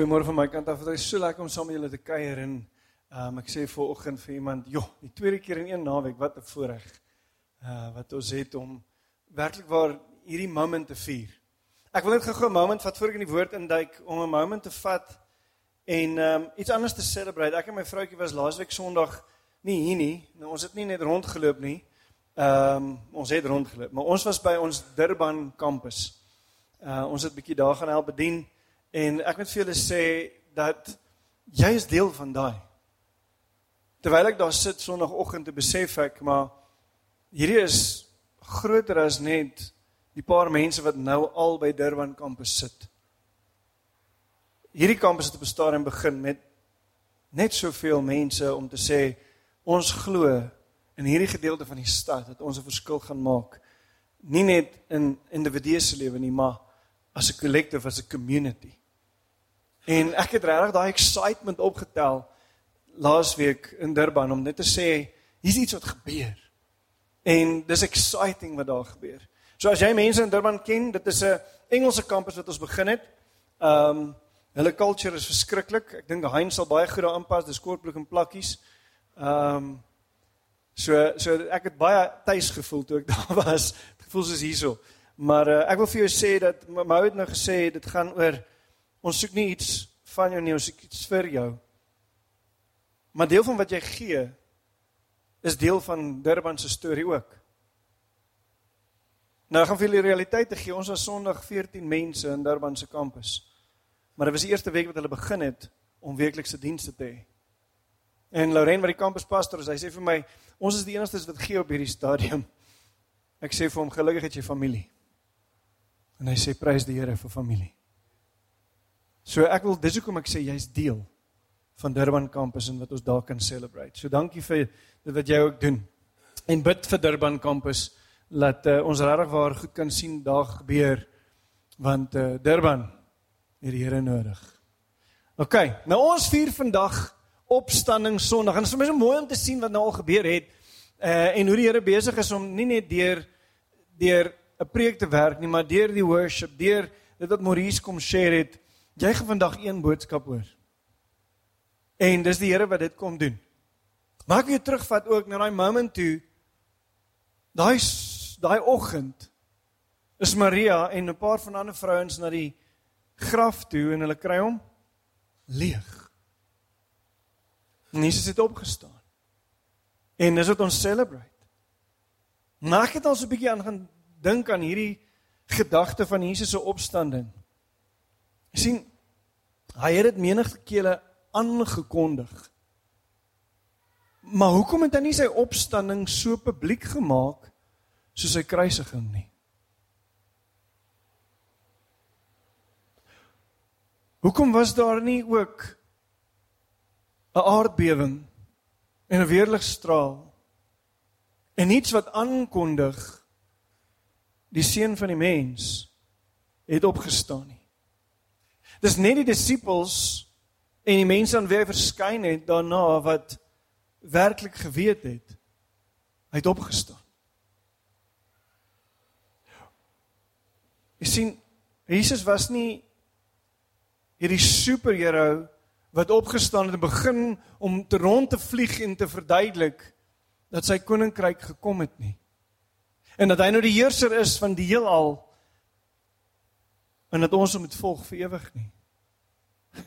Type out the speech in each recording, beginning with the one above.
Goeiemôre van my kant af. Dit is so lekker om saam met julle te kuier en um, ek sê vir oggend vir iemand, "Joh, die tweede keer in een naweek, wat 'n voorreg." Uh wat ons het om werklik waar hierdie moment te vier. Ek wil net gou 'n moment vat voor ek in die woord induik om 'n moment te vat en um iets anders te celebrate. Ek en my vroutjie was laasweek Sondag nie hier nie. Nou ons het nie net rondgeloop nie. Um ons het rondgeloop, maar ons was by ons Durban kampus. Uh ons het bietjie daar gaan help bedien. En ek moet vir julle sê dat jy is deel van daai. Terwyl ek daar sit sonoggend te besef ek maar hierdie is groter as net die paar mense wat nou al by Durban kampus sit. Hierdie kampus het op 'n stadium begin met net soveel mense om te sê ons glo in hierdie gedeelte van die stad dat ons 'n verskil gaan maak. Nie net in individue se lewe nie, maar as 'n collective, as 'n community. En ek het regtig daai excitement opgetel laasweek in Durban om net te sê hier's iets wat gebeur. En dis exciting wat daar gebeur. So as jy mense in Durban ken, dit is 'n Engelse kampus wat ons begin het. Um hulle culture is verskriklik. Ek dink Hein sal baie goed daarin pas, dis kortbroek en plakkies. Um so so ek het baie tuis gevoel toe ek daar was. Dit gevoel soos hierso. Maar uh, ek wil vir jou sê dat Mou het nou gesê dit gaan oor Ons soek nie iets van jou nie, ons soek iets vir jou. Maar deel van wat jy gee is deel van Durban se storie ook. Nou gaan vir julle realiteit te gee. Ons was Sondag 14 mense in Durban se kampus. Maar dit was die eerste week wat hulle begin het om weeklikse dienste te hê. En Lauren wat die kampuspastoor is, hy sê vir my, ons is die enigstes wat gee op hierdie stadium. Ek sê vir hom, gelukkig het jy familie. En hy sê prys die Here vir familie. So ek wil dis hoekom ek sê jy's deel van Durban kampus en wat ons daar kan celebrate. So dankie vir dit wat jy ook doen. En bid vir Durban kampus dat uh, ons regtig waar goed kan sien daar gebeur want uh, Durban het die Here nodig. OK, nou ons vier vandag opstanding Sondag en dit is vir my so mooi om te sien wat nou al gebeur het uh, en hoe die Here besig is om nie net deur deur 'n preek te werk nie, maar deur die worship, deur dit wat Maurice kom share het Jy gaan vandag een boodskap hoor. En dis die Here wat dit kom doen. Maak jy terugvat ook na daai moment toe. Daai daai oggend is Maria en 'n paar van ander vrouens na die graf toe en hulle kry hom leeg. En Jesus het opgestaan. En dis wat ons celebrate. Maak dit ons 'n bietjie aan gaan dink aan hierdie gedagte van Jesus se opstanding. Jy sien, hy het dit menige kere aangekondig. Maar hoekom het hy nie sy opstanding so publiek gemaak soos sy kruisiging nie? Hoekom was daar nie ook 'n aardbewing en 'n weerligstraal en iets wat aankondig die seun van die mens het opgestaan nie? Dis net die disippels en die mense aan wie hy verskyn het daarna wat werklik geweet het hy het opgestaan. Jy sien Jesus was nie hierdie superheld wat opgestaan het en begin om te rond te vlieg en te verduidelik dat sy koninkryk gekom het nie. En dat hy nou die heerser is van die heelal en dat ons hom moet volg vir ewig nie.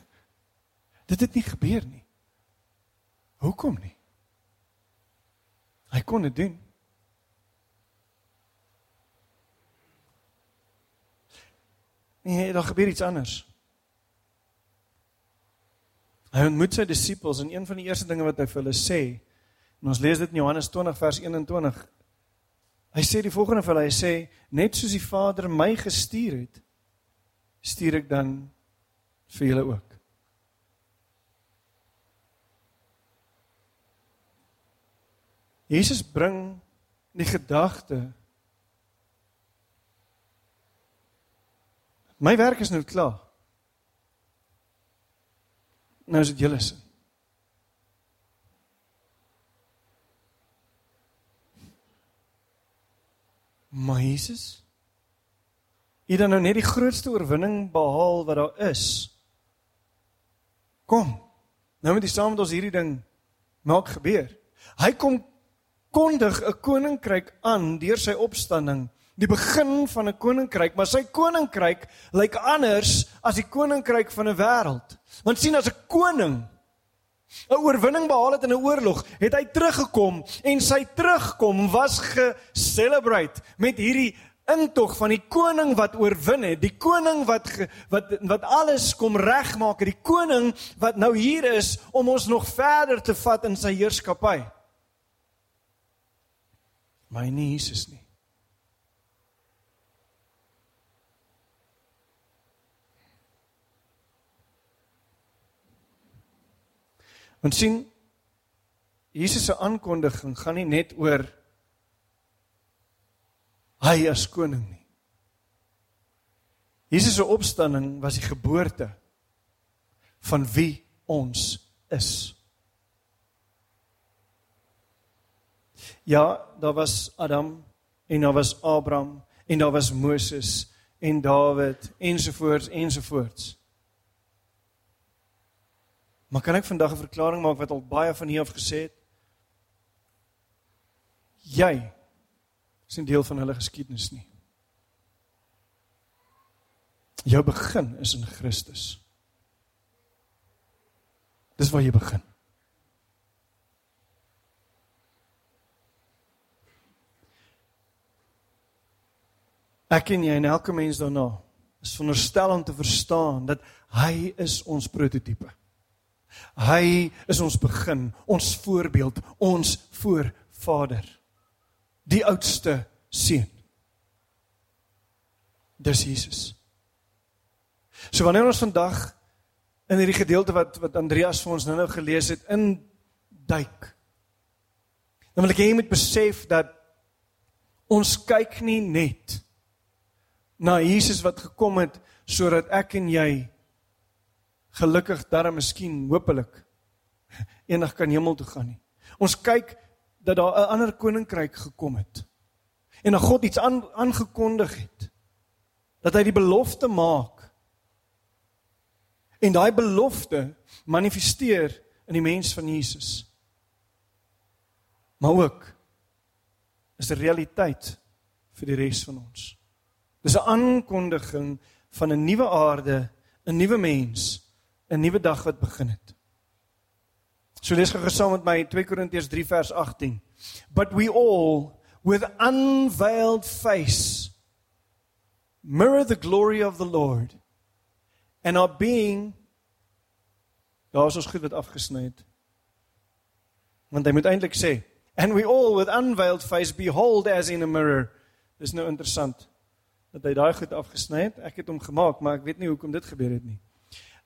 Dit het nie gebeur nie. Hoekom nie? Hy kon dit doen. Nee, daar gebeur iets anders. Hy ontmoet sy disippels en een van die eerste dinge wat hy vir hulle sê, en ons lees dit in Johannes 20 vers 21. Hy sê die volgende vir hulle, hy sê net soos die Vader my gestuur het, stuur ek dan vir julle ook. Jesus bring die gedagte My werk is nou klaar. Nou is dit julle se. Maar Jesus het dan nou net die grootste oorwinning behaal wat daar is kom. Nou moet jy saam met ons hierdie ding maak gebeur. Hy kom kondig 'n koninkryk aan deur sy opstanding, die begin van 'n koninkryk, maar sy koninkryk lyk anders as die koninkryk van 'n wêreld. Want sien as 'n koning 'n oorwinning behaal het in 'n oorlog, het hy teruggekom en sy terugkom was ge-celebrate met hierdie intog van die koning wat oorwin het, die koning wat wat wat alles kom regmaak, die koning wat nou hier is om ons nog verder te vat in sy heerskappy. My nie Jesus nie. Ons sien Jesus se aankondiging gaan nie net oor hy as koning nie. Jesus se opstanding was die geboorte van wie ons is. Ja, daar was Adam en daar was Abraham en daar was Moses en Dawid ensovoorts ensovoorts. Maar kan ek vandag 'n verklaring maak wat al baie van hier af gesê het? Jy is nie deel van hulle geskiedenis nie. Jou begin is in Christus. Dis waar jy begin. Ek en jy en elke mens daarna is veronderstel om te verstaan dat hy is ons prototipe. Hy is ons begin, ons voorbeeld, ons voorvader die oudste seun. Dis Jesus. So wanneer ons vandag in hierdie gedeelte wat wat Andreas vir ons nou-nou gelees het in duik. Dan wil ek hê jy moet besef dat ons kyk nie net na Jesus wat gekom het sodat ek en jy gelukkig darm miskien hopelik eendag kan hemel toe gaan nie. Ons kyk dat daar 'n ander koninkryk gekom het. En dat God iets aan, aangekondig het. Dat hy die belofte maak. En daai belofte manifesteer in die mens van Jesus. Maar ook is 'n realiteit vir die res van ons. Dis 'n aankondiging van 'n nuwe aarde, 'n nuwe mens, 'n nuwe dag wat begin het. So lees gou saam met my 2 Korintiërs 3 vers 18. But we all with unveiled face mirror the glory of the Lord and are being Daar is ons goed wat afgesny het. Want hy moet eintlik sê and we all with unveiled face behold as in a mirror. Dis nou interessant dat hy daai goed afgesny het. Ek het hom gemaak, maar ek weet nie hoekom dit gebeur het nie.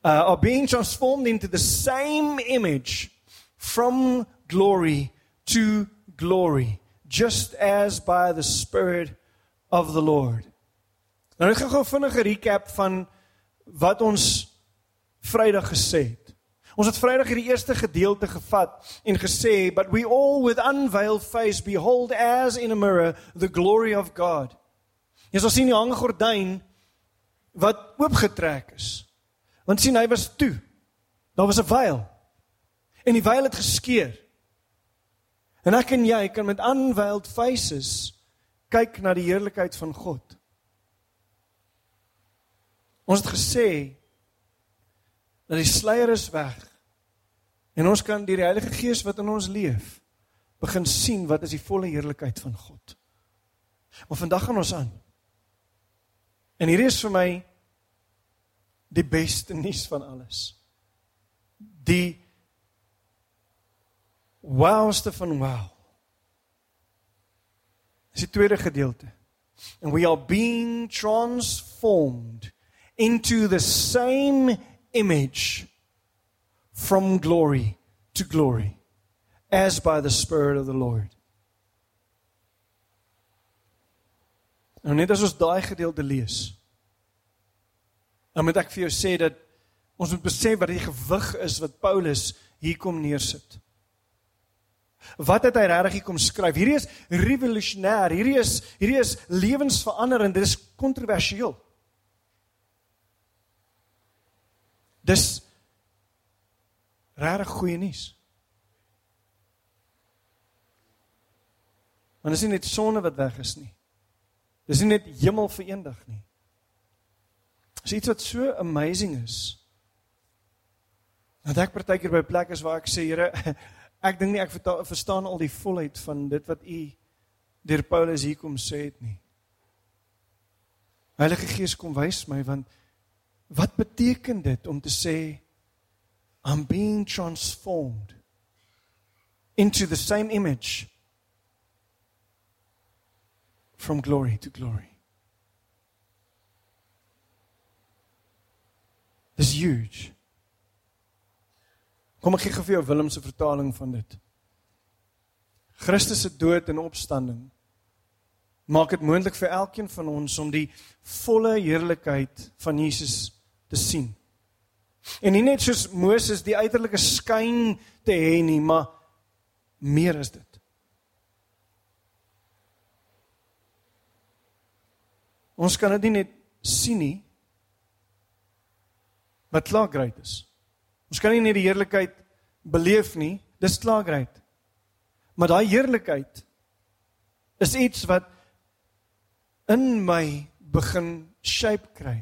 Uh are being transformed into the same image from glory to glory, just as by the Spirit of the Lord. Nou ek gaan gou vinnig 'n recap van wat ons Vrydag gesê het. Ons het Vrydag hierdie eerste gedeelte gevat en gesê, "But we all with unveiled face behold as in a mirror the glory of God." Jy sal sien die hange gordyn wat oopgetrek is. Want sien hy was toe. Daar was 'n veil en die veil het geskeur. En ek en jy kan met unveiled faces kyk na die heerlikheid van God. Ons het gesê dat die sluier is weg. En ons kan deur die Heilige Gees wat in ons leef begin sien wat is die volle heerlikheid van God. Maar vandag gaan ons aan. En hier is vir my die beste nuus van alles. Die wowste van wow. Dis die tweede gedeelte. And we are being transformed into the same image from glory to glory as by the spirit of the Lord. En net as ons daai gedeelte lees, dan moet ek vir jou sê dat ons moet besef wat die gewig is wat Paulus hier kom neersit. Wat het hy regtig kom skryf? Hierdie is revolusionêr. Hierdie is hierdie is lewensveranderend. Dit is kontroversieel. Dis regtig goeie nuus. Want dit is nie net sonde wat weg is nie. Dis nie net hemel vereendig nie. Dis iets wat so amazing is. Want ek partykeer by plekke is waar ek sê Here, ek dink nie ek verstaan al die volheid van dit wat u deur Paulus hier kom sê het nie. Heilige Gees kom wys my want wat beteken dit om te sê I'm being transformed into the same image from glory to glory. Dis huge. Kom ek gee vir jou Willem se vertaling van dit. Christus se dood en opstanding maak dit moontlik vir elkeen van ons om die volle heerlikheid van Jesus te sien. En nie net soos Moses die uiterlike skyn te hê nie, maar meer as dit. Ons kan dit nie net sien nie. Wat klaar great is. Ons kan nie net die heerlikheid beleef nie, dis klaar great. Maar daai heerlikheid is iets wat in my begin shape kry.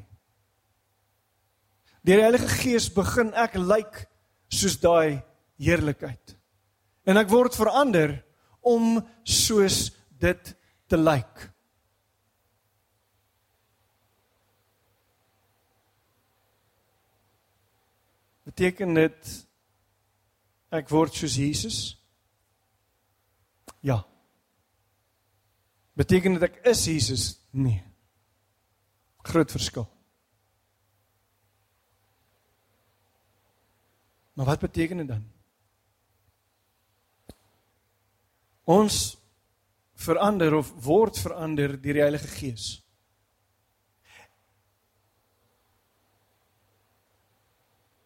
Deur die Heilige Gees begin ek lyk like soos daai heerlikheid. En ek word verander om soos dit te lyk. Like. Beteken dit ek word soos Jesus? Ja. Beteken dit ek is Jesus? Nee. Groot verskil. Maar wat beteken dit dan? Ons verander of word verander deur die Heilige Gees.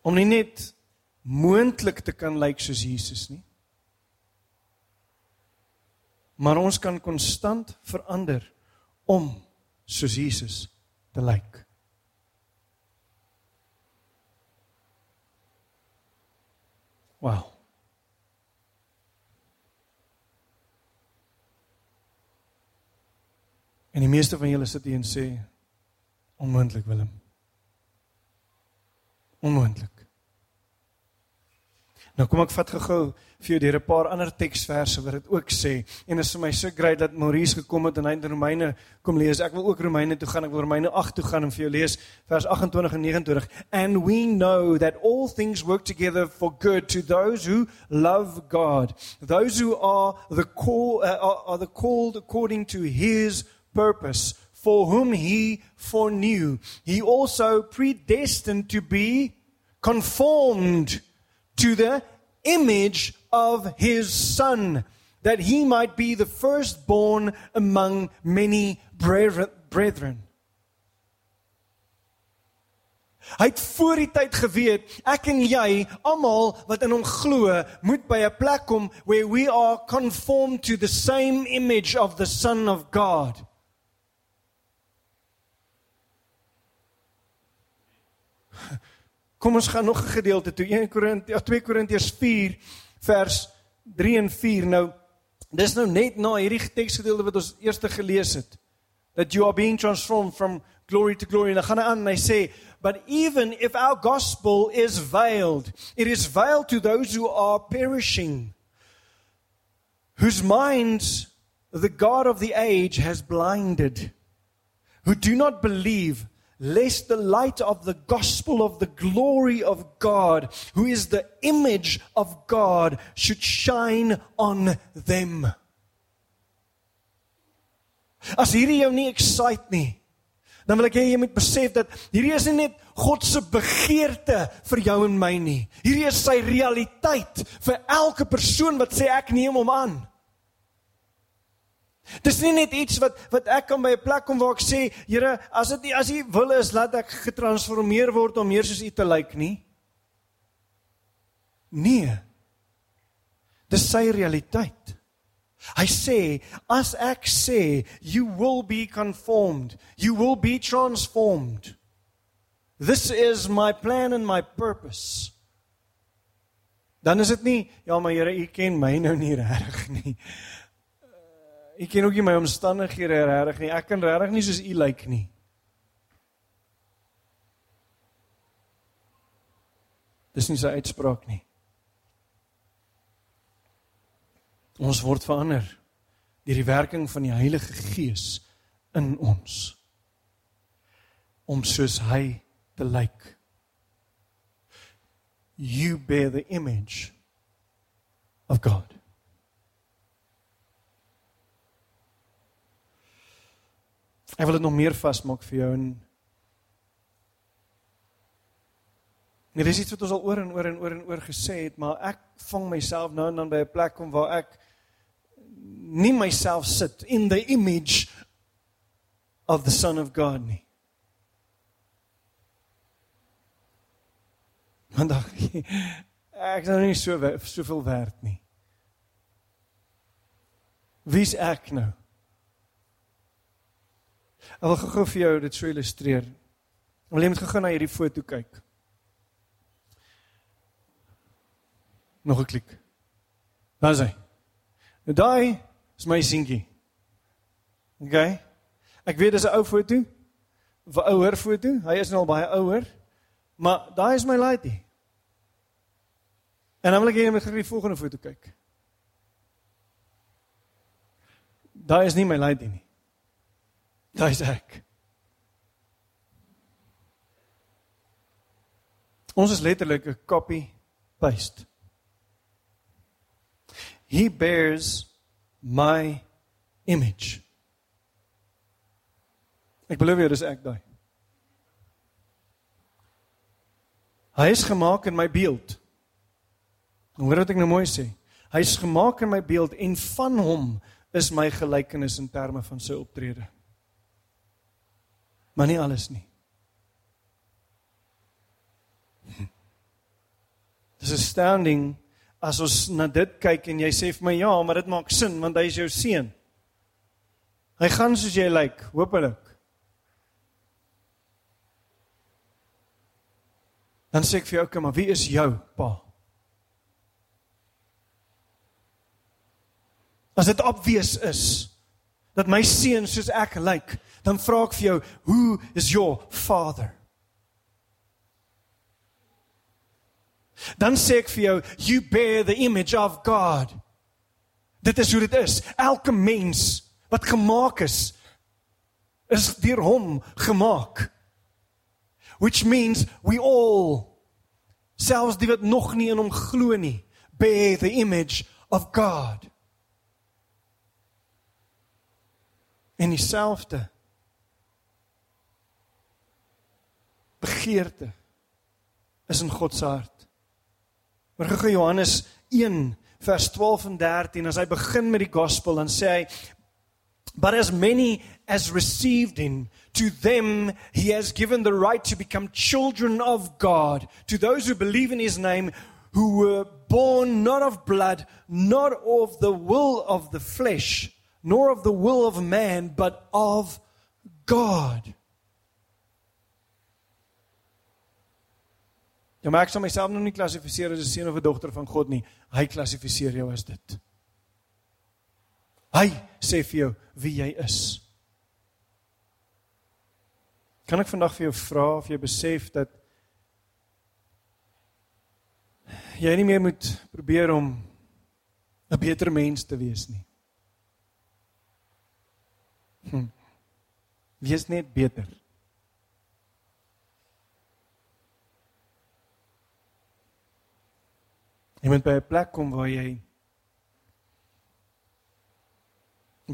Om nie net moontlik te kan lyk soos Jesus nie. Maar ons kan konstant verander om soos Jesus te lyk. Wow. En die meeste van julle sit hier en sê onmoontlik Willem. Onmoontlik. Nou kom ek vat gou vir jou deur 'n paar ander teksverse wat dit ook sê. En dit is vir my so great dat Maurice gekom het en hy in Romeine kom lees. Ek wil ook Romeine toe gaan. Ek wil Romeine 8 toe gaan en vir jou lees vers 28 en 29. And we know that all things work together for good to those who love God. Those who are the call uh, are, the called according to his purpose for whom he foreknew. He also predestined to be conformed to the image of his son, that he might be the firstborn among many brethren. Hy het voor die tyd geweet ek en jy almal wat in hom glo moet by 'n plek kom where we are conformed to the same image of the son of God. Kom ons gaan nog 'n gedeelte toe. 1 Korintiërs 2 Korintiërs 4 vers 3 en 4 nou dis nou net na hierdie teksgedeelte wat ons eers gelees het that you are being transformed from glory to glory. En dan gaan hy aan en hy sê but even if our gospel is veiled it is veiled to those who are perishing whose minds the god of the age has blinded who do not believe lest the light of the gospel of the glory of God, who is the image of God, should shine on them. As hierdie jou nie excite nie, dan wil ek hê jy moet besef dat hierdie is nie net God se begeerte vir jou en my nie. Hierdie is sy realiteit vir elke persoon wat sê ek neem hom aan. Dis nie net iets wat wat ek kan by 'n plek kom waar ek sê, Here, as dit as U wil is, laat ek getransformeer word om meer soos U te lyk nie. Nee. Dis sy realiteit. Hy sê, as ek sê, you will be conformed, you will be transformed. This is my plan and my purpose. Dan is dit nie ja maar Here, U ken my nou nie regtig nie. U ken ook nie my omstandighede regtig nie. Ek kan regtig nie soos U lyk nie. Dis nie sy uitspraak nie. Ons word verander deur die werking van die Heilige Gees in ons om soos hy te lyk. You bear the image of God. Ek wil dit nog meer vasmaak vir jou en Nee, dis iets wat ons al oor en oor en oor en oor gesê het, maar ek vang myself nou en dan by 'n plek kom waar ek nie myself sit in the image of the son of God nie. Want ek is nou nie so soveel werd nie. Wie's ek nou? Ek wil gou vir jou dit so illustreer. Wil jy met gegaan na hierdie foto kyk? Nog 'n klik. Daar is hy. Nou daai is my seentjie. OK. Ek weet dis 'n ou foto. 'n Ouer foto. Hy is nou al baie ouer. Maar daai is my laaitie. En dan wil ek hê jy moet die volgende foto kyk. Daai is nie my laaitie nie. Daai is ek. Ons is letterlik 'n copy paste. He bears my image. Ek belowe jou dis ek daai. Hy is gemaak in my beeld. Hoor wat ek nou mooi sê. Hy is gemaak in my beeld en van hom is my gelykenis in terme van sy optrede. Maar nie alles nie. Dis astounding as ons na dit kyk en jy sê vir my ja, maar dit maak sin want hy is jou seun. Hy gaan soos jy lyk, hopelik. Dan sê ek vir jou, okay, maar wie is jou pa? As dit obvious is dat my seun soos ek lyk, dan vra ek vir jou, who is your father? Dan sê ek vir jou, you bear the image of God. Dit is hoe dit is. Elke mens wat gemaak is, is deur hom gemaak. Which means we all selfs die wat nog nie in hom glo nie, bear the image of God. En dieselfde begeerte is in God se hart. Maar gou Johannes 1 vers 12 en 13 as hy begin met die gospel dan sê hy but as many as received him to them he has given the right to become children of God to those who believe in his name who were born not of blood not of the will of the flesh nor of the will of man but of God Ja, maar ek sal myself nog nie klassifiseer as 'n seun of 'n dogter van God nie. Hy klassifiseer jou as dit. Hy sê vir jou wie jy is. Kan ek vandag vir jou vra of jy besef dat jy nie meer moet probeer om 'n beter mens te wees nie. Hm. Wees net beter. Jy moet by 'n plek kom waar jy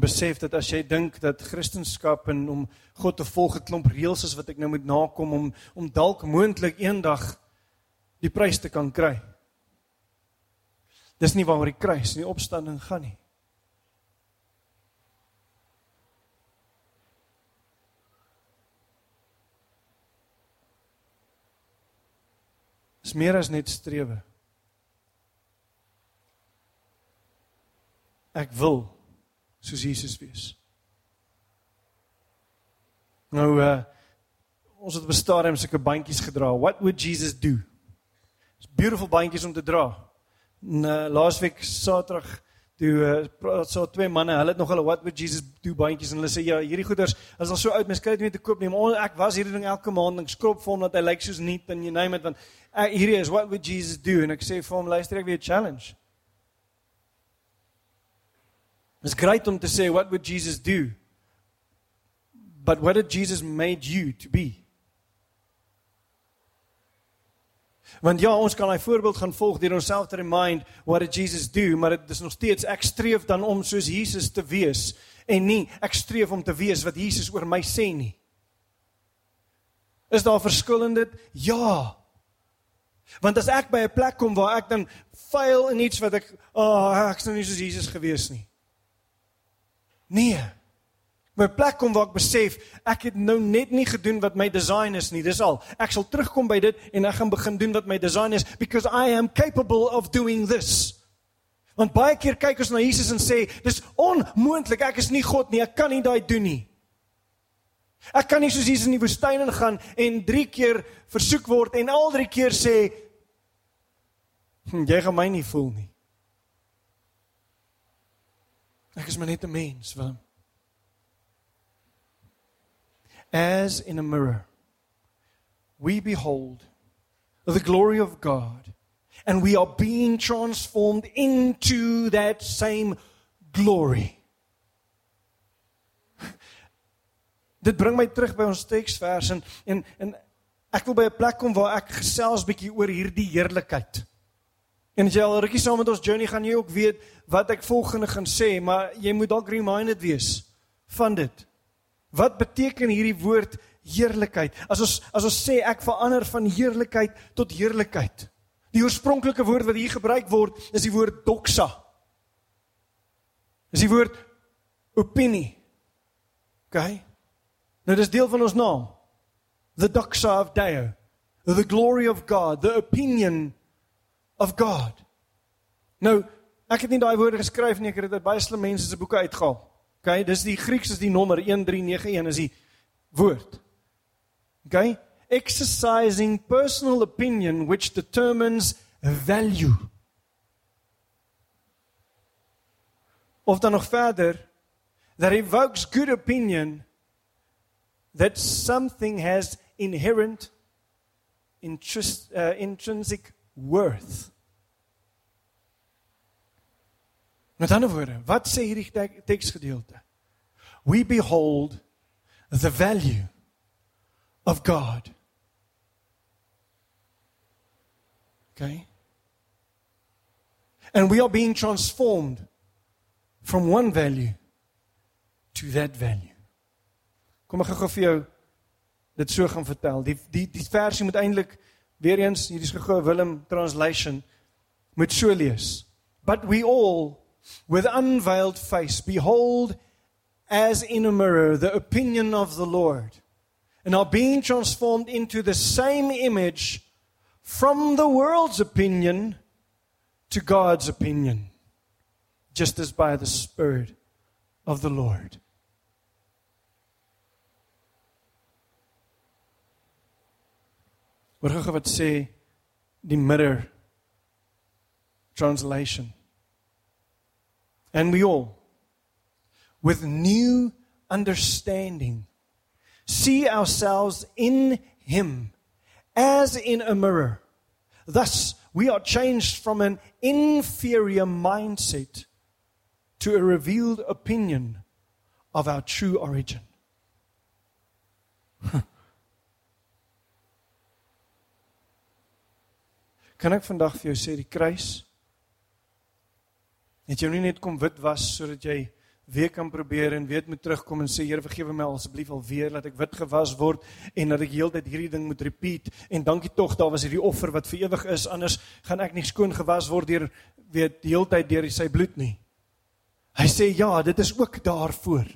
besef dat as jy dink dat Christendom en om God te volg 'n klomp reëls is wat ek nou moet nakom om om dalk moontlik eendag die prys te kan kry. Dis nie waaroor die kruis en die opstanding gaan nie. Dis meer as net strewe. Ek wil soos Jesus wees. Nou uh ons het op 'n stadium sulke bandjies gedra. What would Jesus do? It's beautiful bandjies om te dra. Nou laasweek Saterdag toe uh, so twee manne, hulle het nog hulle what would Jesus do bandjies en hulle sê ja, hierdie goeders is al so oud, mens kry dit nie te koop nie, maar ek was hierdie ding elke maand en skrob vir hom dat hy lyk soos nuut en you name it want uh, hierdie is what would Jesus do en ek sê vir hom luister ek weer challenge. It's great om te sê what would Jesus do? But what did Jesus made you to be? Want ja, ons kan hy voorbeeld gaan volg deur onsself te remind what did Jesus do, maar dit is nog steeds ek streef dan om soos Jesus te wees en nie ek streef om te wees wat Jesus oor my sê nie. Is daar verskil in dit? Ja. Want as ek by 'n plek kom waar ek dan fail in iets wat ek, ag, oh, ek's nou nie soos Jesus gewees nie. Nee my plek kom waar ek besef ek het nou net nie gedoen wat my design is nie. Dis al. Ek sal terugkom by dit en ek gaan begin doen wat my design is because I am capable of doing this. Want baie keer kyk ons na Jesus en sê dis onmoontlik. Ek is nie God nie. Ek kan nie daai doen nie. Ek kan nie soos Jesus in die woestyn ingaan en 3 keer versoek word en al 3 keer sê hm, jy gaan my nie voel nie. Ek is maar net 'n mens, Willem. as in a mirror, we behold the glory of God, and we are being transformed into that same glory. Dit bring my terug by ons teksvers en en en ek wil by 'n plek kom waar ek gesels bietjie oor hierdie heerlikheid. En jy al rukkie saam met ons journey gaan jy ook weet wat ek volgende gaan sê, maar jy moet dalk reminded wees van dit. Wat beteken hierdie woord heerlikheid? As ons as ons sê ek verander van heerlikheid tot heerlikheid. Die oorspronklike woord wat hier gebruik word is die woord doxa. Is die woord opinie. OK? Nou dis deel van ons naam. The doxa of Deo. The glory of God, the opinion of God. Nou, ek het nie daai woorde geskryf nie, ek het dit uit baie slim mense se boeke uitgehaal. OK, dis die Grieks is die nommer 1391 is die woord. OK? Exercising personal opinion which determines value. Of dan nog verder that evokes good opinion that something has inherent interest, uh, intrinsic worth. Met ander woorde, wat sê hierdie teksgedeelte? We behold the value of God. Okay? And we are being transformed from one value to that value. Kom ek gou vir jou dit so gaan vertel. Die die die versie moet eintlik weer eens hierdie is Willem translation moet so lees. But we all with unveiled face, behold, as in a mirror, the opinion of the Lord, and are being transformed into the same image from the world's opinion to God's opinion, just as by the Spirit of the Lord. Wat gou wat sê die mirror translation and we all, with new understanding, see ourselves in Him as in a mirror. Thus, we are changed from an inferior mindset to a revealed opinion of our true origin. kan ek vandag vir jou sê die kruis Het jy nie net kom wit was sodat jy weer kan probeer en weet moet terugkom en sê Here vergewe my asseblief alweer dat ek wit gewas word en dat ek heeltyd hierdie ding moet repeat en dankie tog daar was hierdie offer wat vir ewig is anders gaan ek nie skoon gewas word deur weet heeltyd deur sy bloed nie. Hy sê ja, dit is ook daarvoor.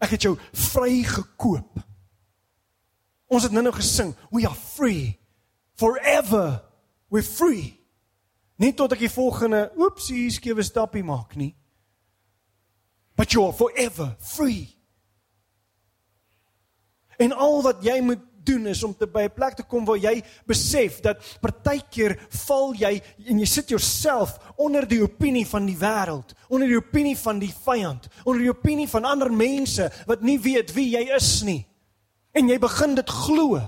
Ek het jou vry gekoop. Ons het nou-nou gesing, we are free forever. We're free. Nie tot ek die volgende oepsie skewe stappie maak nie. But you're forever free. En al wat jy moet doen is om te by 'n plek te kom waar jy besef dat partykeer val jy en jy sit jouself onder die opinie van die wêreld, onder die opinie van die vyand, onder die opinie van ander mense wat nie weet wie jy is nie. En jy begin dit glo.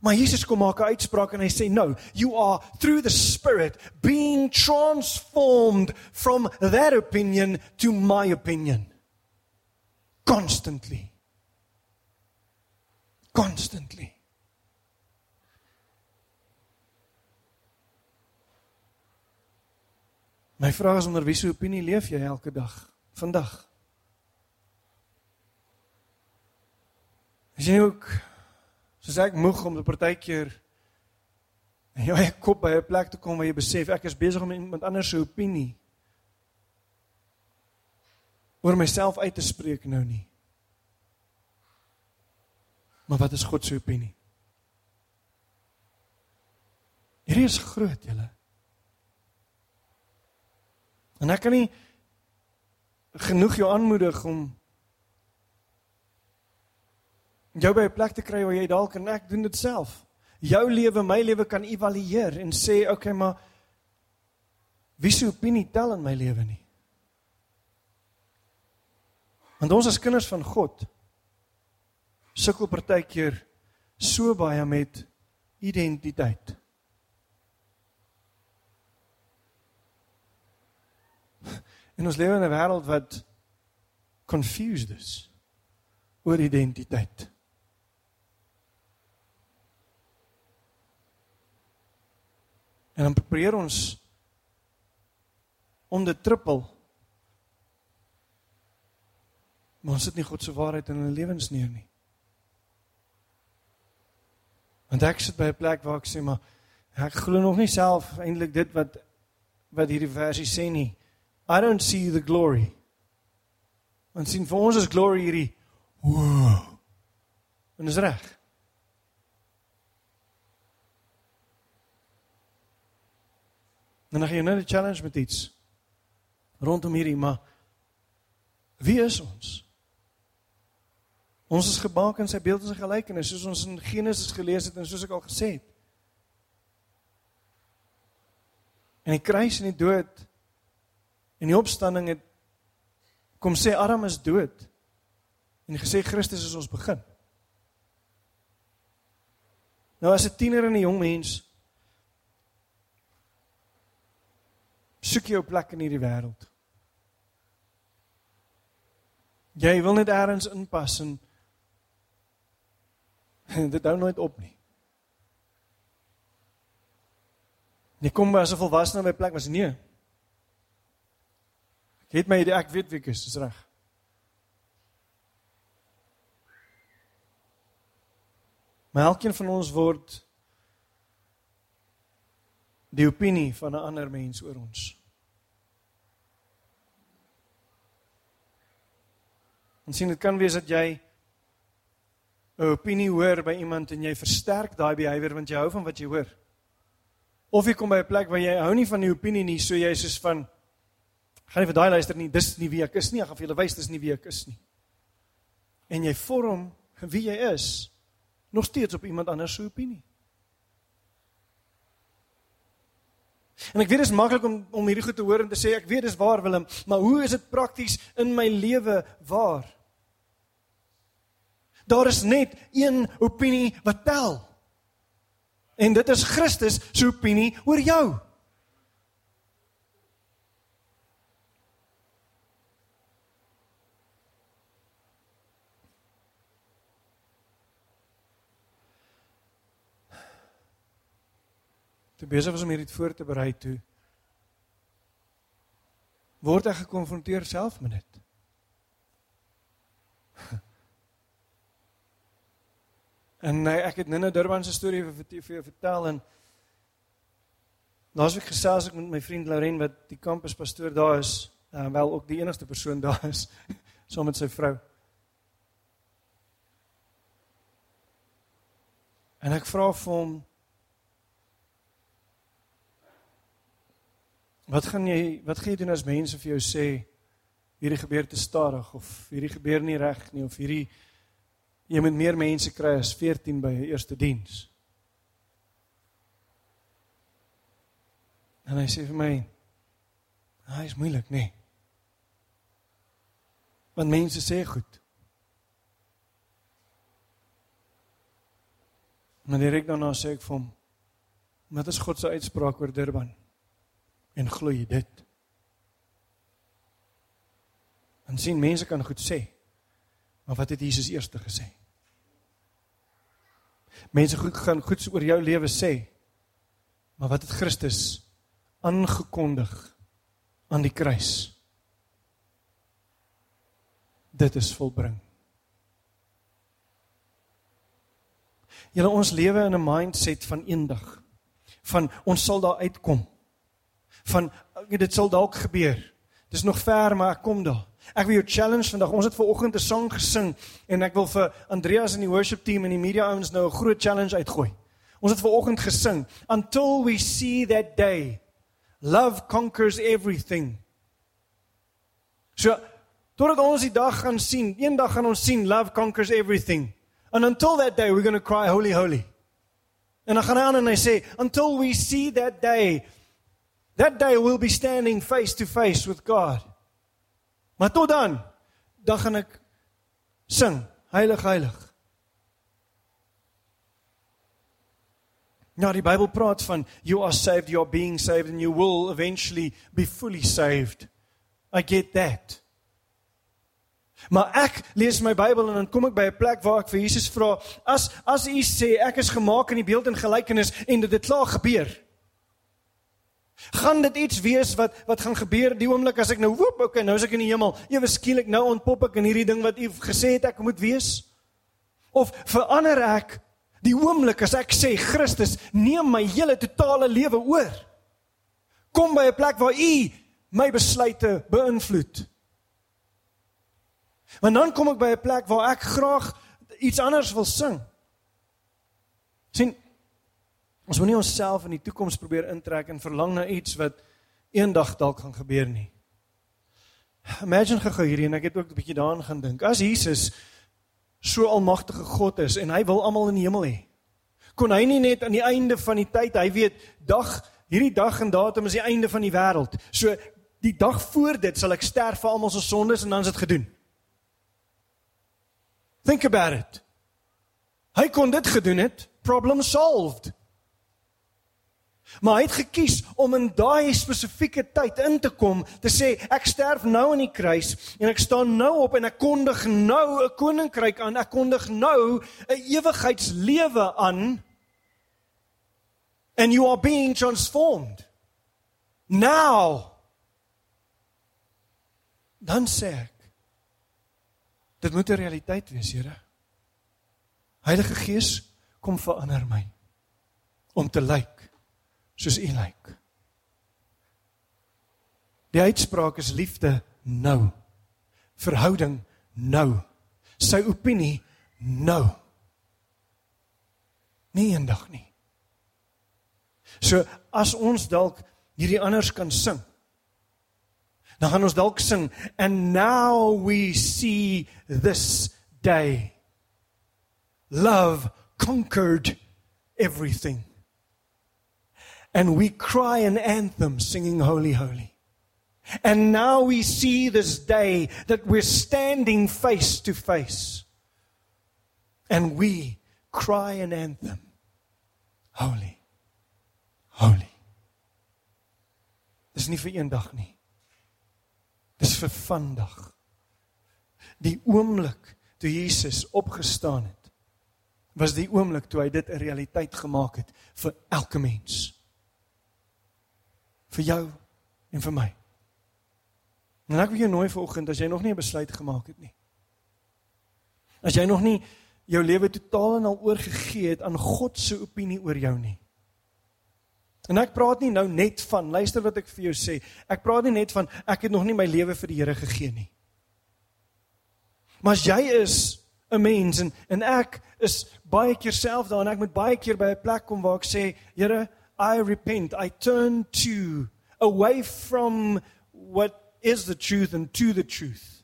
Maar Jesus kom maak 'n uitspraak en hy sê no, you are through the spirit being transformed from that opinion to my opinion. Constantly. Constantly. My vraag is onder wiese opinie leef jy elke dag vandag? Is jy ook Soos ek moeg om 'n partykeer in jou eie kop by 'n plek te kom waar jy besef ek is besig om iemand anders se opinie oor myself uit te spreek nou nie. Maar wat is God se opinie? Hierdie is groot, julle. En ek kan nie genoeg jou aanmoedig om jou by 'n plek te kry waar jy dalk en ek doen dit self. Jou lewe, my lewe kan evalueer en sê, "Oké, okay, maar wie se opinie tel in my lewe nie?" Want ons as kinders van God sukkel partykeer so baie met identiteit. En ons lewe in 'n wêreld wat confused is oor identiteit. En dan probeer ons om dit trippel. Maar ons sit nie God se waarheid in ons lewens neer nie. Want ek sit by 'n plek waar ek sê maar ek glo nog nie self eintlik dit wat wat hierdie versie sê nie. I don't see the glory. Want sien vir ons is glory hierdie wow. En dis reg. Dan gaan jy nou 'n challenge met iets rondom hierdie, maar wie is ons? Ons is gemaak in sy beeld en sy gelykenis, soos ons in Genesis gelees het en soos ek al gesê het. En die kruis en die dood en die opstanding het kom sê Adam is dood. En gesê Christus is ons begin. Nou as 'n tiener en 'n jong mens soek jou plek in hierdie wêreld. Jy wil net eers inpas en dit hou nooit op nie. Jy kom as 'n volwassene by plek was nee. Ek het my idee ek weet wie ek is, dis reg. Maar elkeen van ons word die opinie van 'n ander mens oor ons. En sien dit kan wees dat jy 'n opinie hoor by iemand en jy versterk daai behavior want jy hou van wat jy hoor. Of jy kom by 'n plek waar jy hou nie van die opinie nie, so jy is soos van gaan nie vir daai luister nie, dis nie wie ek is nie, ek gaan vir julle wys dis nie wie ek is nie. En jy vorm wie jy is nog steeds op iemand anders se opinie. En ek weet dit is maklik om om hierdie goed te hoor en te sê ek weet dis waar Willem, maar hoe is dit prakties in my lewe waar? Daar is net een opinie wat tel. En dit is Christus se opinie oor jou. Toe besig was om hierdie voor te berei toe word ek gekonfronteer self met dit. En nee, ek het nou 'n Durban se storie vir vir jou vertel en laasweek gesels ek met my vriend Lauren wat die kampuspastoor daar is, uh, wel ook die enigste persoon daar is saam met sy vrou. En ek vra vir hom Wat gaan jy wat gaan jy doen as mense vir jou sê hierdie gebeur te stadig of hierdie gebeur nie reg nie of hierdie jy moet meer mense kry as 14 by 'n eerste diens. En hy sê vir my, "Hy is moeilik, nê?" Want mense sê goed. Maar direk daarna sê ek vir hom, "Wat is God se uitspraak oor Durban?" En glo jy dit? En sien mense kan goed sê. Maar wat het Jesus eers gesê? Mense goed gaan goed oor jou lewe sê. Maar wat het Christus aangekondig aan die kruis? Dit is volbring. Julle ons lewe in 'n mindset van eendag. Van ons sal daar uitkom. Van dit sal dalk gebeur. Dis nog ver, maar ek kom daar. Ek wil jou challenge vandag. Ons het ver oggend 'n sang gesing en ek wil vir Andreas en die worship team en die media ouens nou 'n groot challenge uitgooi. Ons het ver oggend gesing until we see that day love conquers everything. So totdat ons die dag gaan sien, eendag gaan ons sien love conquers everything. And until that day we're going to cry holy holy. En dan gaan hy aan en hy sê until we see that day that day we'll be standing face to face with God. Maar tot dan dan gaan ek sing heilig heilig. Nou die Bybel praat van you are saved, you are being saved and you will eventually be fully saved. I get that. Maar ek lees my Bybel en dan kom ek by 'n plek waar ek vir Jesus vra, as as U sê ek is gemaak in die beeld en gelykenis en dit het klaar gebeur. Gaan dit iets wees wat wat gaan gebeur die oomblik as ek nou woep, okay, nou is ek in die hemel. Ewe skielik nou ontpop ek in hierdie ding wat u gesê het ek moet wees? Of verander ek die oomblik as ek sê Christus, neem my hele totale lewe oor? Kom by 'n plek waar u my besluite beïnvloed. Want dan kom ek by 'n plek waar ek graag iets anders wil sing. sien Ons moenie onsself in die toekoms probeer intrek en verlang na iets wat eendag dalk gaan gebeur nie. Imagine gou hierdie en ek het ook 'n bietjie daaraan gaan dink. As Jesus so almagtige God is en hy wil almal in die hemel hê. Kon hy nie net aan die einde van die tyd, hy weet dag hierdie dag en datum is die einde van die wêreld. So die dag voor dit sal ek sterf vir almal se sondes en dan is dit gedoen. Think about it. Hy kon dit gedoen het, problem solved. Maar hy het gekies om in daai spesifieke tyd in te kom, te sê ek sterf nou aan die kruis en ek staan nou op en ek kondig nou 'n koninkryk aan, ek kondig nou 'n ewigheidslewe aan. And you are being transformed. Now. Dan sê ek dit moet 'n realiteit wees, Here. Heilige Gees, kom verander my om te lyk soos U lyk. Die uitspraak is liefde nou. Verhouding nou. Sy opinie nou. Nie eendag nie. So as ons dalk hierdie anders kan sing. Dan gaan ons dalk sing and now we see this day. Love conquered everything and we cry an anthem singing Holy, Holy. And now we see this day that we're standing face to face. And we cry an anthem Holy, Holy. Dis nie vir eendag nie. Dis vir vandag. Die oomblik toe Jesus opgestaan het, was die oomblik toe hy dit 'n realiteit gemaak het vir elke mens vir jou en vir my. En ek wil jou nooi vanoggend as jy nog nie 'n besluit gemaak het nie. As jy nog nie jou lewe totaal en al oorgegee het aan God se opinie oor jou nie. En ek praat nie nou net van luister wat ek vir jou sê. Ek praat nie net van ek het nog nie my lewe vir die Here gegee nie. Maar as jy is 'n mens en en ek is baie keer self daar en ek moet baie keer by 'n plek kom waar ek sê, Here, I repent. I turn to away from what is the truth and to the truth.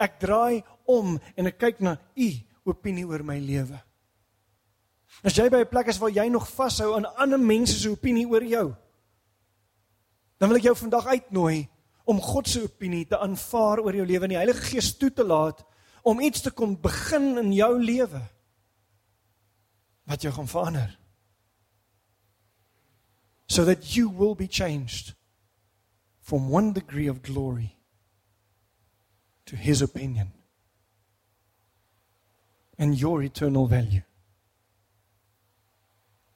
Ek draai om en ek kyk na U opinie oor my lewe? As jy by 'n plek is waar jy nog vashou aan ander mense se opinie oor jou, dan wil ek jou vandag uitnooi om God se opinie te aanvaar oor jou lewe en die Heilige Gees toe te laat om iets te kom begin in jou lewe wat jou gaan verander. So that you will be changed from one degree of glory to his opinion and your eternal value.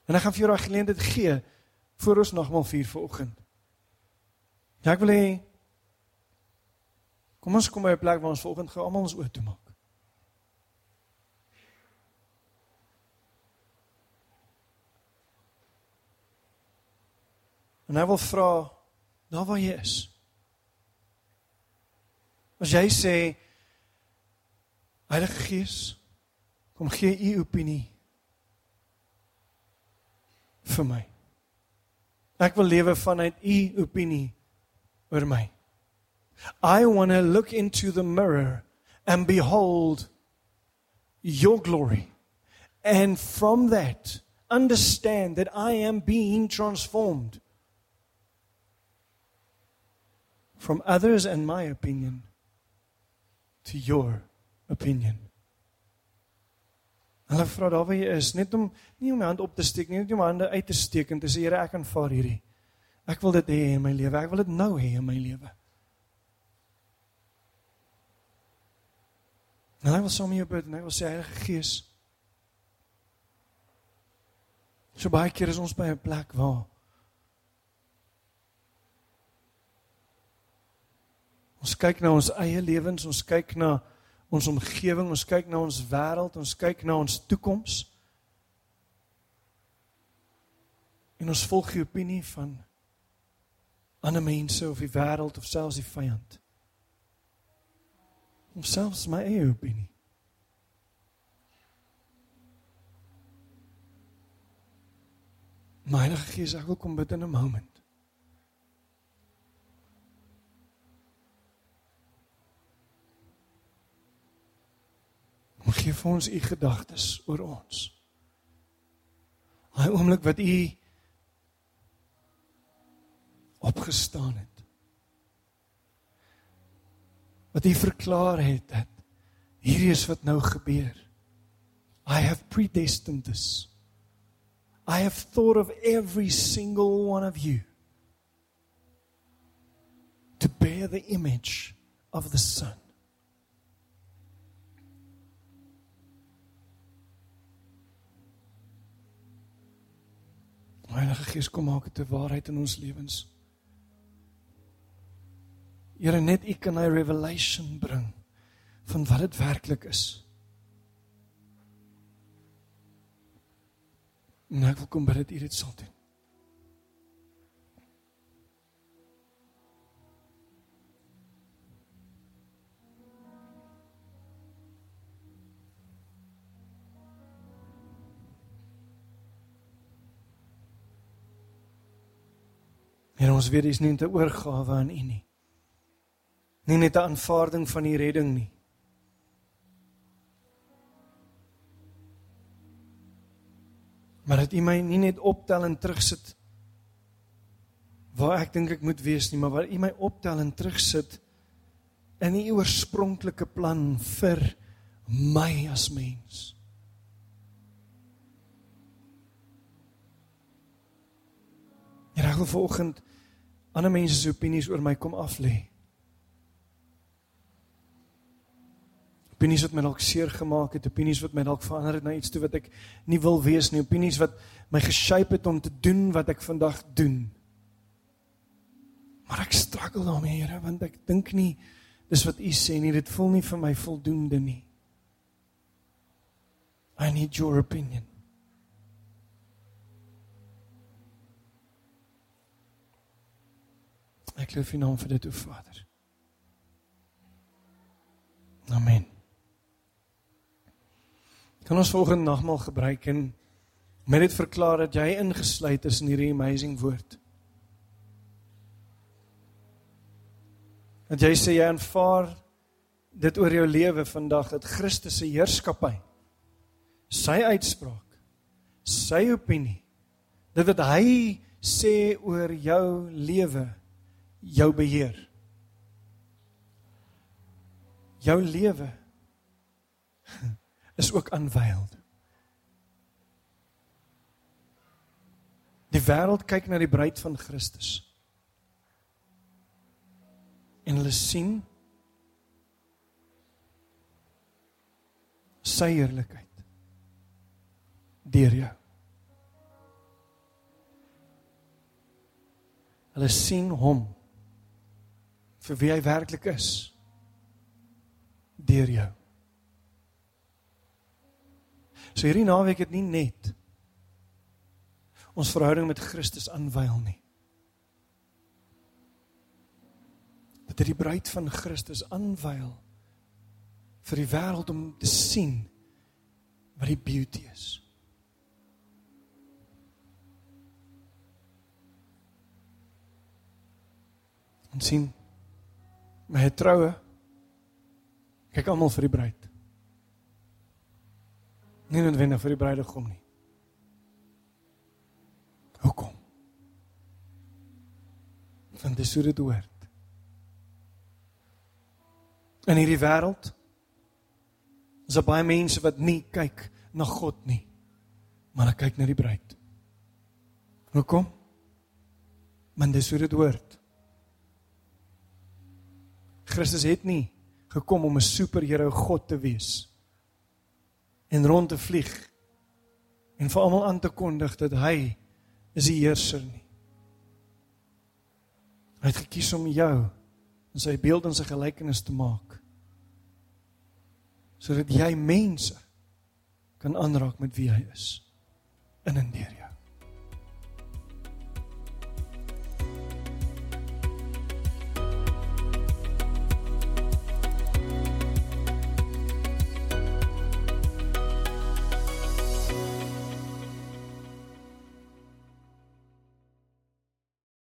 En ek gaan vir jou daai geleentheid gee voor ons nogmaal vier vanoggend. Ja, ek wil hê kom ons kom by 'n plek waar ons vanoggend gou almal ons oë toe En hy wil vra daar waar jy is. As jy sê Heilige Gees, kom gee u opinie vir my. Ek wil lewe vanuit u opinie oor my. I want to look into the mirror and behold your glory. And from that understand that I am being transformed. From others and my opinion to your opinion. Hulle vra daar waar jy is, net om nie om my hand op te steek nie, net om my hande uit te steek en te sê Here, ek aanvaar hierdie. Ek wil dit hê in my lewe. Ek wil dit nou hê in my lewe. En hy wil saam met jou bid en hy wil sê Heilige Gees. So baie keer is ons by 'n plek waar Ons kyk na ons eie lewens, ons kyk na ons omgewing, ons kyk na ons wêreld, ons kyk na ons toekoms. En ons volg die opinie van ander mense of die wêreld of selfs die vyand. Of selfs my eie opinie. My Heilige Gees, ek wil kom bid in 'n oomblik. Gee vir ons u gedagtes oor ons. Daai oomblik wat u opgestaan het. Wat u verklaar het dat hierdie is wat nou gebeur. I have predestined this. I have thought of every single one of you to bear the image of the Son. Heilige Gees kom maak dit 'n waarheid in ons lewens. Here net U kan 'n revelation bring van wat dit werklik is. En ek wil kom bid dat U dit sal doen. En ons weet dis nie 'n oorgawe aan U nie. Nie net 'n aanvaarding van die redding nie. Maar dat U my nie net optel en terugsit waar ek dink ek moet wees nie, maar waar U my optel en terugsit in U oorspronklike plan vir my as mens. En ek wil vanoggend ander mense se opinies oor my kom af lê. Opinies wat my dalk seer gemaak het, opinies wat my dalk verander het na iets toe wat ek nie wil wees nie, opinies wat my geshape het om te doen wat ek vandag doen. Maar ek struggle daarmee, Here, want ek dink nie dis wat U sê nie, dit voel nie vir my voldoende nie. I need your opinion. Ek loof U naam vir dit, o Vader. Amen. Kan ons volgende nagmaal gebruik en met dit verklaar dat jy ingesluit is in hierdie amazing woord. Dat jy sê jy aanvaar dit oor jou lewe vandag dat Christus se heerskappy sy uitspraak, sy opinie, dit wat hy sê oor jou lewe, jou beheer. Jou lewe is ook aanwyld. Die wêreld kyk na die bruid van Christus. En hulle sien sy heerlikheid deur jou. Hulle sien hom vir wie hy werklik is deur jou. So hierdie naweek het nie net ons verhouding met Christus aanwyl nie. Dit het die bruid van Christus aanwyl vir die wêreld om te sien wat die beauty is. En sien my troue kyk almal vir die bruid. Nie noodwendig vir die bruidegom nie. Hoekom? Want dis hoe dit hoort. In hierdie wêreld is daar baie mense wat nie kyk na God nie, maar hulle kyk na die bruid. Hoekom? Want dis hoe dit hoort. Christus het nie gekom om 'n superheld God te wees en rond te vlieg en vir almal aan te kondig dat hy is die heerser nie. Hy het gekies om jou in sy beeld en sy gelykenis te maak sodat jy mense kan aanraak met wie hy is in en deur jou.